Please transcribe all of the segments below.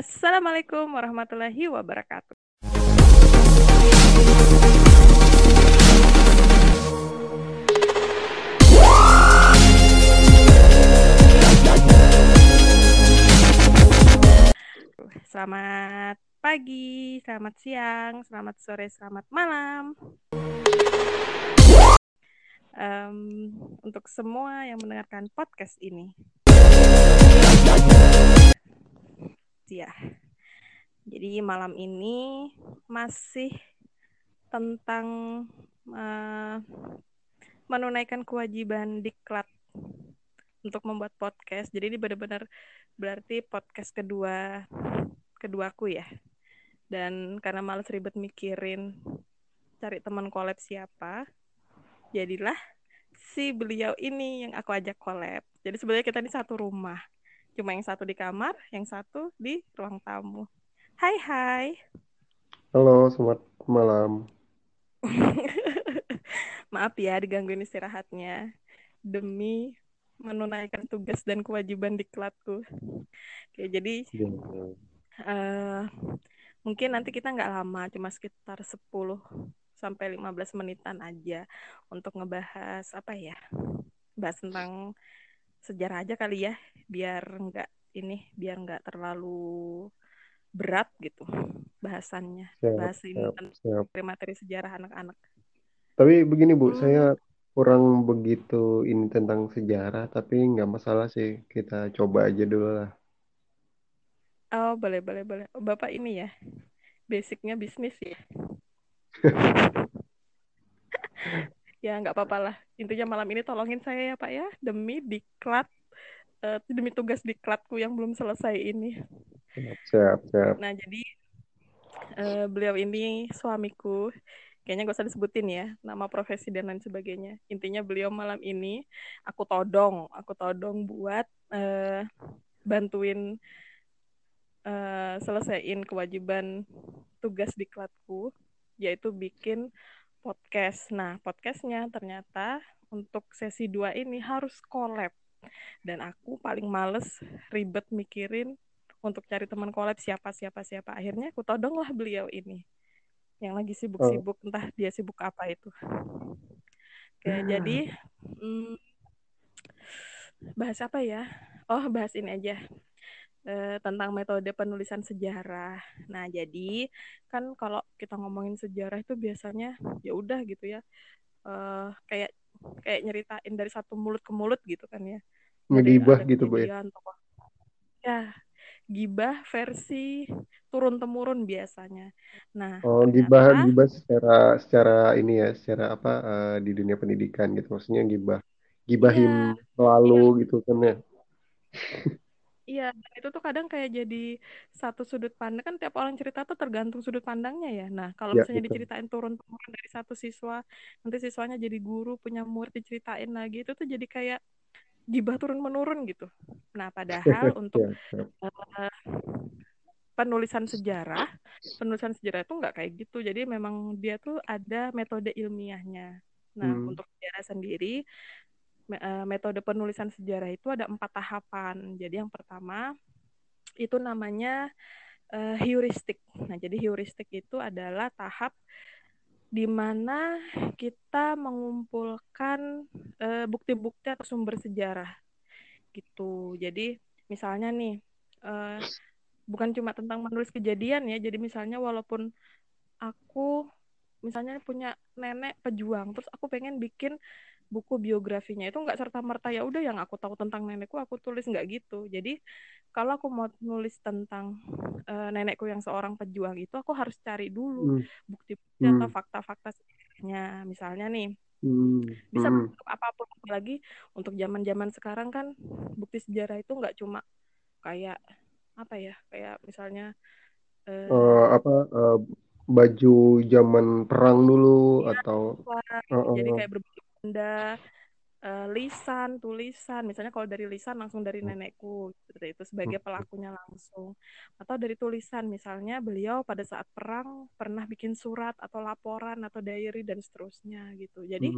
Assalamualaikum warahmatullahi wabarakatuh. Selamat pagi, selamat siang, selamat sore, selamat malam. Um, untuk semua yang mendengarkan podcast ini. Ya. Jadi malam ini masih tentang uh, menunaikan kewajiban diklat untuk membuat podcast. Jadi ini benar-benar berarti podcast kedua keduaku ya. Dan karena males ribet mikirin cari teman collab siapa, jadilah si beliau ini yang aku ajak collab. Jadi sebenarnya kita di satu rumah. Cuma yang satu di kamar, yang satu di ruang tamu. Hai hai. Halo, selamat malam. Maaf ya digangguin istirahatnya. Demi menunaikan tugas dan kewajiban diklatku. Oke, jadi uh, mungkin nanti kita nggak lama, cuma sekitar 10 sampai 15 menitan aja untuk ngebahas apa ya? Bahas tentang sejarah aja kali ya, biar nggak ini, biar nggak terlalu berat gitu bahasannya. Siap, Bahas ini siap, materi sejarah anak-anak. Tapi begini Bu, hmm. saya kurang begitu ini tentang sejarah, tapi nggak masalah sih. Kita coba aja dulu lah. Oh, boleh, boleh, boleh. Bapak ini ya, basicnya bisnis ya. ya, nggak apa-apa lah. Intinya malam ini tolongin saya ya, Pak ya, demi diklat, uh, demi tugas diklatku yang belum selesai ini. Siap, siap. Nah, jadi uh, beliau ini suamiku kayaknya gak usah disebutin ya nama profesi dan lain sebagainya intinya beliau malam ini aku todong aku todong buat uh, bantuin uh, selesaiin kewajiban tugas diklatku yaitu bikin podcast. Nah podcastnya ternyata untuk sesi dua ini harus collab. Dan aku paling males ribet mikirin untuk cari teman collab siapa siapa siapa. Akhirnya aku todong lah beliau ini. Yang lagi sibuk-sibuk oh. entah dia sibuk apa itu. Oke jadi hmm, bahas apa ya? Oh bahas ini aja e, tentang metode penulisan sejarah nah jadi kan kalau kita ngomongin sejarah itu biasanya ya udah gitu ya e, kayak kayak nyeritain dari satu mulut ke mulut gitu kan ya ngedibah gitu bu ya ya gibah versi turun temurun biasanya. Nah, oh ternyata, gibah gibah secara secara ini ya, secara apa uh, di dunia pendidikan gitu. Maksudnya gibah gibahin iya, selalu iya. gitu kan ya. Iya, dan itu tuh kadang kayak jadi satu sudut pandang kan tiap orang cerita tuh tergantung sudut pandangnya ya. Nah, kalau ya, misalnya betul. diceritain turun temurun dari satu siswa, nanti siswanya jadi guru punya murid diceritain lagi itu tuh jadi kayak gibah turun menurun gitu. Nah, padahal untuk uh, penulisan sejarah, penulisan sejarah itu nggak kayak gitu. Jadi memang dia tuh ada metode ilmiahnya. Nah, hmm. untuk sejarah sendiri, metode penulisan sejarah itu ada empat tahapan. Jadi yang pertama itu namanya uh, heuristik. Nah, jadi heuristik itu adalah tahap di mana kita mengumpulkan uh, bukti-bukti atau sumber sejarah gitu. Jadi misalnya nih uh, bukan cuma tentang menulis kejadian ya. Jadi misalnya walaupun aku misalnya punya nenek pejuang, terus aku pengen bikin buku biografinya itu nggak serta merta ya udah yang aku tahu tentang nenekku aku tulis nggak gitu jadi kalau aku mau nulis tentang uh, nenekku yang seorang pejuang itu aku harus cari dulu hmm. bukti-bukti hmm. atau fakta-fakta sejarahnya misalnya nih hmm. bisa hmm. apa pun lagi untuk zaman-zaman sekarang kan bukti sejarah itu nggak cuma kayak apa ya kayak misalnya uh, uh, apa uh, baju zaman perang dulu ya, atau uh, uh, jadi kayak berbaju benda uh, lisan, tulisan. Misalnya kalau dari lisan langsung dari hmm. nenekku seperti itu sebagai hmm. pelakunya langsung. Atau dari tulisan misalnya beliau pada saat perang pernah bikin surat atau laporan atau diary dan seterusnya gitu. Jadi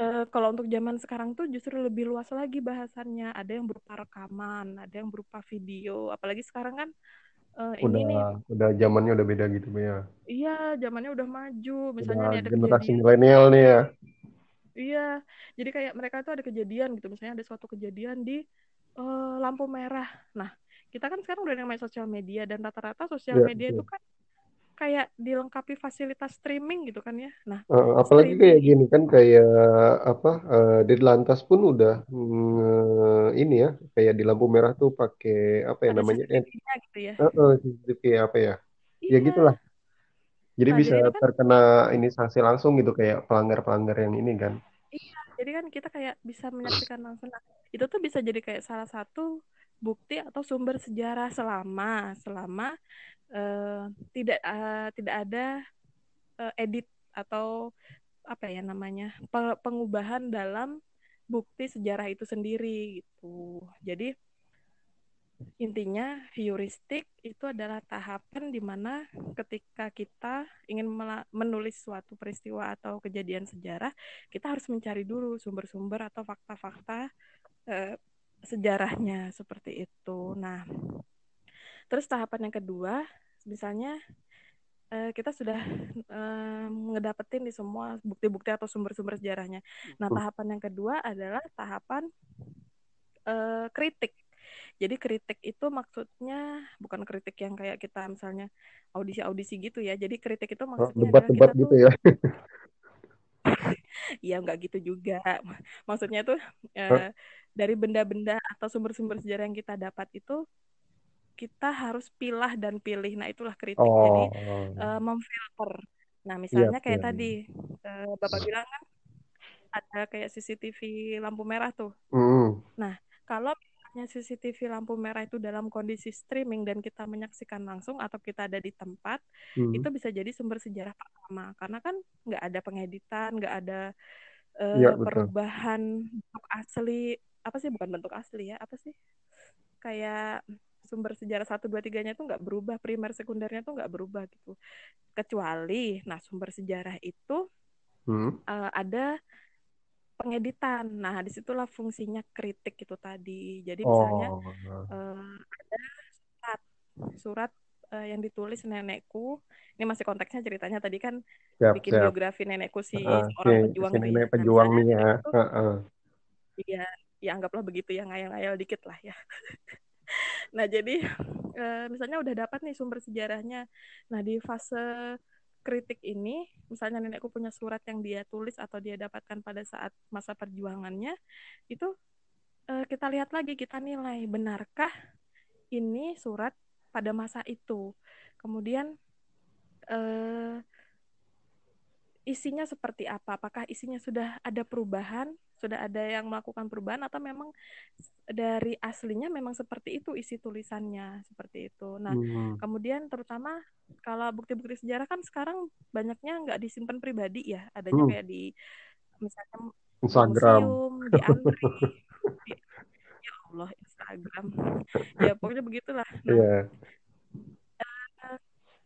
uh, kalau untuk zaman sekarang tuh justru lebih luas lagi bahasannya. Ada yang berupa rekaman, ada yang berupa video. Apalagi sekarang kan eh, ini Udah nih udah zamannya udah beda gitu ya. iya zamannya udah maju misalnya Udah nih ada generasi milenial nih ya. Iya jadi kayak mereka tuh ada kejadian gitu misalnya ada suatu kejadian di eh, lampu merah. Nah kita kan sekarang udah namanya sosial media dan rata-rata sosial Ya, media itu kan kayak dilengkapi fasilitas streaming gitu kan ya. Nah Eh, apalagi streaming kayak gini kan kayak apa eh, di Lantas pun udah nge- ini ya kayak di lampu merah tuh pakai apa ya ada namanya eh, gitu ya. Eh, eh, CCTV apa ya? Ya gitulah. iya jadi nah bisa jadi kan terkena ini sanksi langsung gitu kayak pelanggar-pelanggar yang ini kan iya jadi kan kita kayak bisa menyaksikan langsung nah itu tuh bisa jadi kayak salah satu bukti atau sumber sejarah selama selama eh, tidak eh, tidak ada eh, edit atau apa ya namanya pe- pengubahan dalam bukti sejarah itu sendiri gitu. Jadi intinya heuristik itu adalah tahapan di mana ketika kita ingin menulis suatu peristiwa atau kejadian sejarah, kita harus mencari dulu sumber-sumber atau fakta-fakta eh, sejarahnya seperti itu. Nah, terus tahapan yang kedua, misalnya eh, kita sudah eh, ngedapetin di semua bukti-bukti atau sumber-sumber sejarahnya. Nah, tahapan yang kedua adalah tahapan eh, kritik. Jadi kritik itu maksudnya bukan kritik yang kayak kita misalnya audisi-audisi gitu ya. Jadi kritik itu Oh, maksudnya adalah debat-debat kita gitu tuh ya ya nggak gitu juga. Maksudnya tuh eh, dari benda-benda atau sumber-sumber sejarah yang kita dapat itu kita harus pilah dan pilih. Nah, itulah kritik. Jadi oh eh, memfilter. Nah, iya misalnya iya kayak iya. tadi eh, Bapak bilang kan ada kayak CCTV lampu merah tuh. Hmm. Nah, kalau misalnya CCTV lampu merah itu dalam kondisi streaming dan kita menyaksikan langsung atau kita ada di tempat, Hmm. itu bisa jadi sumber sejarah pertama. Karena kan nggak ada pengeditan, nggak ada eh, betul perubahan bentuk asli. Apa sih bukan bentuk asli ya? Apa sih? Kayak sumber sejarah satu dua tiganya itu nggak berubah, primer sekundernya tuh nggak berubah gitu. Kecuali, nah sumber sejarah itu Hmm. eh, ada pengeditan. Nah, di situlah fungsinya kritik itu tadi. Jadi misalnya oh eh, ada surat, surat eh, yang ditulis nenekku. Ini masih konteksnya ceritanya tadi kan siap bikin siap biografi nenekku si si, seorang si pejuang ya. nenek pejuang misalnya nih ya Heeh. ya, ya anggaplah begitu ya ngayal-ngayal dikit lah ya. Nah, jadi eh, misalnya udah dapat nih sumber sejarahnya. Nah, di fase kritik ini, misalnya nenekku punya surat yang dia tulis atau dia dapatkan pada saat masa perjuangannya, itu eh, kita lihat lagi, kita nilai benarkah ini surat pada masa itu. Kemudian eh, isinya seperti apa? Apakah isinya sudah ada perubahan, sudah ada yang melakukan perubahan atau memang dari aslinya memang seperti itu isi tulisannya seperti itu. Nah, Hmm. kemudian terutama kalau bukti-bukti sejarah kan sekarang banyaknya nggak disimpan pribadi ya, adanya Hmm. kayak di misalnya Instagram museum, di antri, di, ya Allah Instagram, ya pokoknya begitulah. Nah, eh,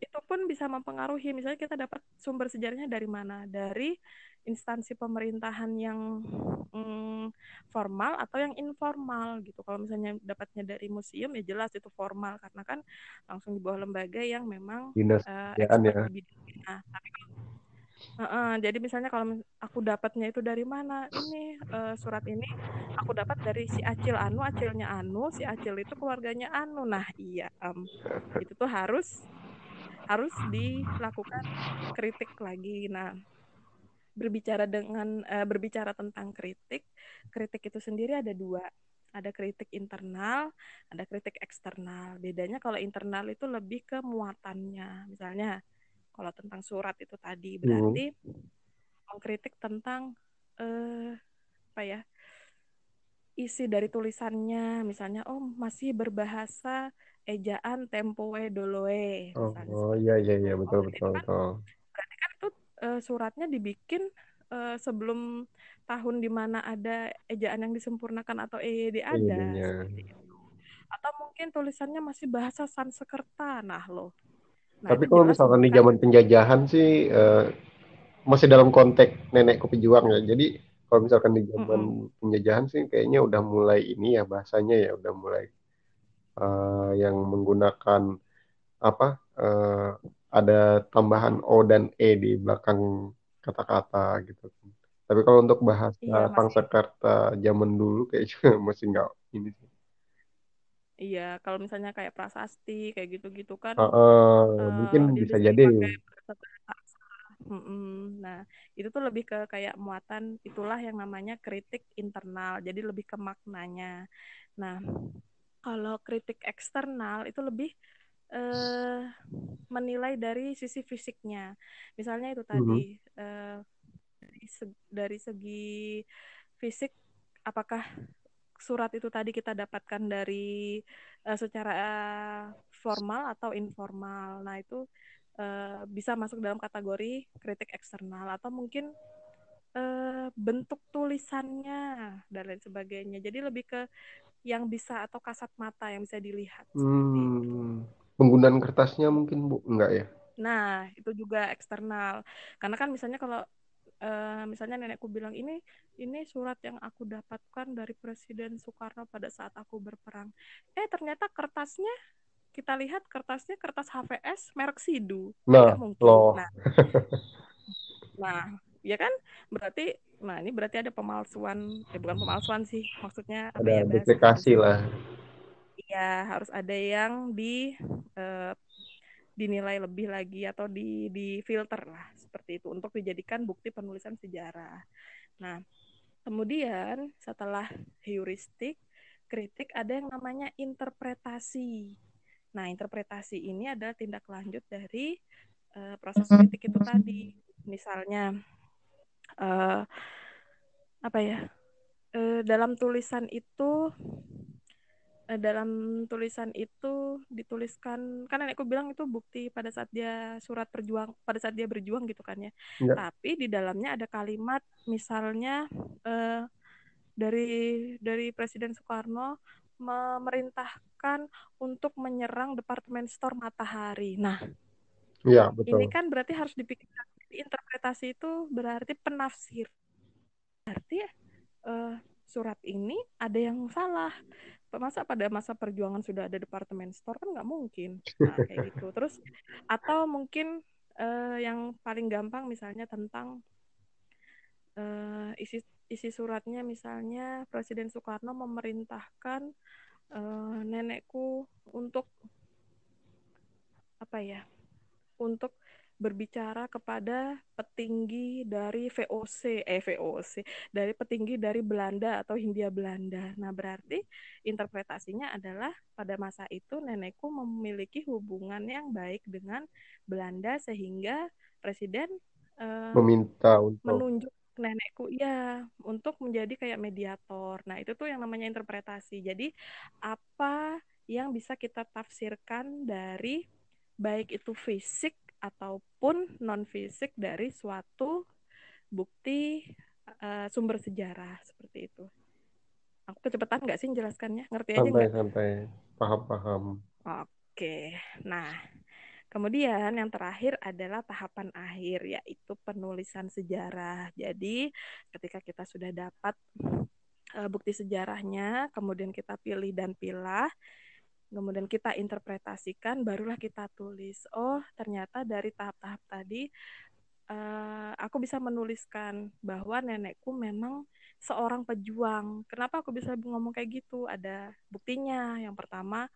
itu pun bisa mempengaruhi. Misalnya kita dapat sumber sejarahnya dari mana? Dari instansi pemerintahan yang mm, formal atau yang informal gitu. Kalau misalnya dapatnya dari museum ya jelas itu formal karena kan langsung di bawah lembaga yang memang dinas expert ya bidangnya. Tapi kalau Heeh, jadi misalnya kalau aku dapatnya itu dari mana? Ini eh, surat ini aku dapat dari si Acil Anu, Acilnya Anu, si Acil itu keluarganya Anu. Nah, iya, em, itu tuh harus harus dilakukan kritik lagi. Nah, berbicara dengan eh, berbicara tentang kritik, kritik itu sendiri ada dua. Ada kritik internal, ada kritik eksternal. Bedanya kalau internal itu lebih ke muatannya. Misalnya, kalau tentang surat itu tadi Hmm. berarti mengkritik tentang eh, apa ya isi dari tulisannya. Misalnya, oh masih berbahasa ejaan tempoe doloe, oh seperti iya iya iya Oh, betul betul itu kan betul berarti kan itu eh, suratnya dibikin eh, sebelum tahun di mana ada ejaan yang disempurnakan atau EYD ada seperti itu. Atau mungkin tulisannya masih bahasa Sanskerta. Nah, loh. Nah, tapi kalau misalkan di zaman penjajahan sih eh, masih dalam konteks nenekku pejuang ya jadi kalau misalkan di zaman Mm-mm. penjajahan sih kayaknya udah mulai ini ya bahasanya ya udah mulai eh, yang menggunakan apa uh, ada tambahan O dan E di belakang kata-kata gitu. Tapi kalau untuk bahasa Iya, masih. Pangsakarta zaman dulu kayaknya masih nggak ini sih. Iya, kalau misalnya kayak prasasti kayak gitu-gitu kan Uh, uh, uh, mungkin bisa jadi. Nah, itu tuh lebih ke kayak muatan itulah yang namanya kritik internal. Jadi lebih ke maknanya. Nah, kalau kritik eksternal itu lebih uh, menilai dari sisi fisiknya. Misalnya itu tadi Mhm. uh, dari, segi, dari segi fisik apakah surat itu tadi kita dapatkan dari uh, secara formal atau informal. Nah, itu uh, bisa masuk dalam kategori kritik eksternal atau mungkin uh, bentuk tulisannya dan lain sebagainya. Jadi lebih ke yang bisa atau kasat mata yang bisa dilihat. Hmm, penggunaan kertasnya mungkin Bu enggak ya? Nah, itu juga eksternal. Karena kan misalnya kalau uh, misalnya nenekku bilang ini ini surat yang aku dapatkan dari Presiden Soekarno pada saat aku berperang. Eh ternyata kertasnya kita lihat kertasnya kertas HVS merek Sidu Nah, mungkin. loh. Nah, nah ya kan berarti nah ini berarti ada pemalsuan eh bukan pemalsuan sih maksudnya ada ya duplikasi lah. Iya harus ada yang di uh, dinilai lebih lagi atau di di filter lah seperti itu untuk dijadikan bukti penulisan sejarah. Nah, kemudian setelah heuristik, kritik ada yang namanya interpretasi. Nah, interpretasi ini adalah tindak lanjut dari uh, proses kritik itu tadi. Misalnya uh, apa ya? Uh, dalam tulisan itu dalam tulisan itu dituliskan kan nenekku bilang itu bukti pada saat dia surat perjuang pada saat dia berjuang gitu kan ya. Ya. Tapi di dalamnya ada kalimat misalnya eh, dari dari Presiden Soekarno memerintahkan untuk menyerang Departemen Store Matahari. Nah, ya, betul. ini kan berarti harus dipikirkan interpretasi itu berarti penafsir. Berarti eh, surat ini ada yang salah. Masa pada masa perjuangan sudah ada departemen store kan nggak mungkin? Nah kayak gitu. Terus atau mungkin uh, yang paling gampang misalnya tentang uh, isi isi suratnya. Misalnya Presiden Soekarno memerintahkan uh, nenekku untuk apa ya untuk berbicara kepada petinggi dari VOC, eh VOC, dari petinggi dari Belanda atau Hindia Belanda. Nah, berarti interpretasinya adalah pada masa itu nenekku memiliki hubungan yang baik dengan Belanda sehingga presiden uh, meminta untuk menunjuk nenekku ya untuk menjadi kayak mediator. Nah, itu tuh yang namanya interpretasi. Jadi, apa yang bisa kita tafsirkan dari baik itu fisik ataupun non fisik dari suatu bukti uh, sumber sejarah seperti itu. Aku kecepatan nggak sih menjelaskannya? Ngerti aja nggak? Santai, paham-paham. Oke, nah kemudian yang terakhir adalah tahapan akhir yaitu penulisan sejarah. Jadi ketika kita sudah dapat uh, bukti sejarahnya, kemudian kita pilih dan pilah, kemudian kita interpretasikan, barulah kita tulis. Oh, ternyata dari tahap-tahap tadi, uh, aku bisa menuliskan bahwa nenekku memang seorang pejuang. Kenapa aku bisa ngomong kayak gitu? Ada buktinya. Yang pertama,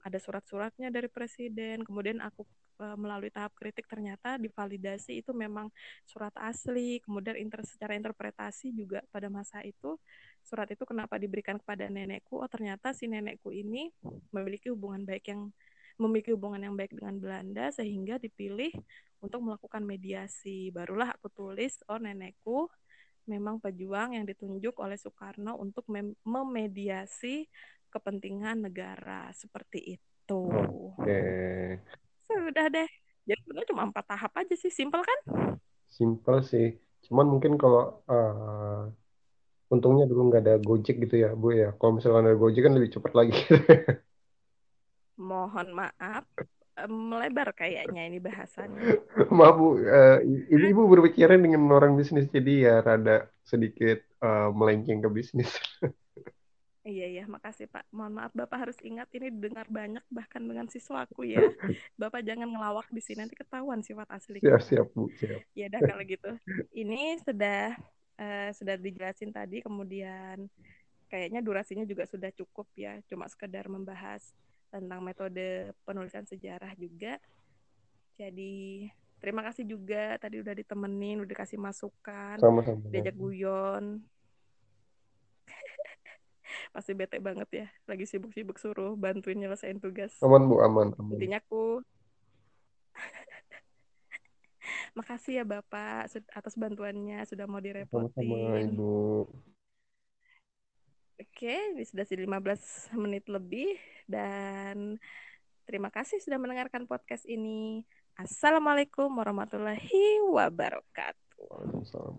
ada surat-suratnya dari presiden. Kemudian aku uh, melalui tahap kritik ternyata divalidasi itu memang surat asli. Kemudian inter secara interpretasi juga pada masa itu surat itu kenapa diberikan kepada nenekku? Oh ternyata si nenekku ini memiliki hubungan baik yang memiliki hubungan yang baik dengan Belanda sehingga dipilih untuk melakukan mediasi. Barulah aku tulis, oh nenekku memang pejuang yang ditunjuk oleh Soekarno untuk memediasi kepentingan negara seperti itu. Oke. Sudah deh. Jadi sebenarnya cuma empat tahap aja sih, simpel kan? Simpel sih. Cuman mungkin kalau uh, untungnya dulu nggak ada Gojek gitu ya, Bu ya. Kalau misalnya ada Gojek kan lebih cepat lagi. Mohon maaf, melebar kayaknya ini bahasannya. Maaf Bu, uh, ini Ibu berbicara dengan orang bisnis jadi ya rada sedikit uh, melenceng ke bisnis. Iya iya, makasih Pak. Mohon maaf Bapak harus ingat ini dengar banyak bahkan dengan siswaku ya. Bapak jangan ngelawak di sini nanti ketahuan sifat asli siap siap bu. Siap. Ya udah kalau gitu. Ini sudah uh, sudah dijelasin tadi. Kemudian kayaknya durasinya juga sudah cukup ya. Cuma sekedar membahas tentang metode penulisan sejarah juga. Jadi terima kasih juga. Tadi udah ditemenin udah dikasih masukan. Sama-sama diajak guyon pasti bete banget ya lagi sibuk-sibuk suruh bantuin nyelesain tugas aman bu aman, aman. intinya aku makasih ya bapak atas bantuannya sudah mau direpotin sama-sama ibu Oke, ini sudah 15 menit lebih dan terima kasih sudah mendengarkan podcast ini. Assalamualaikum warahmatullahi wabarakatuh. Waalaikumsalam.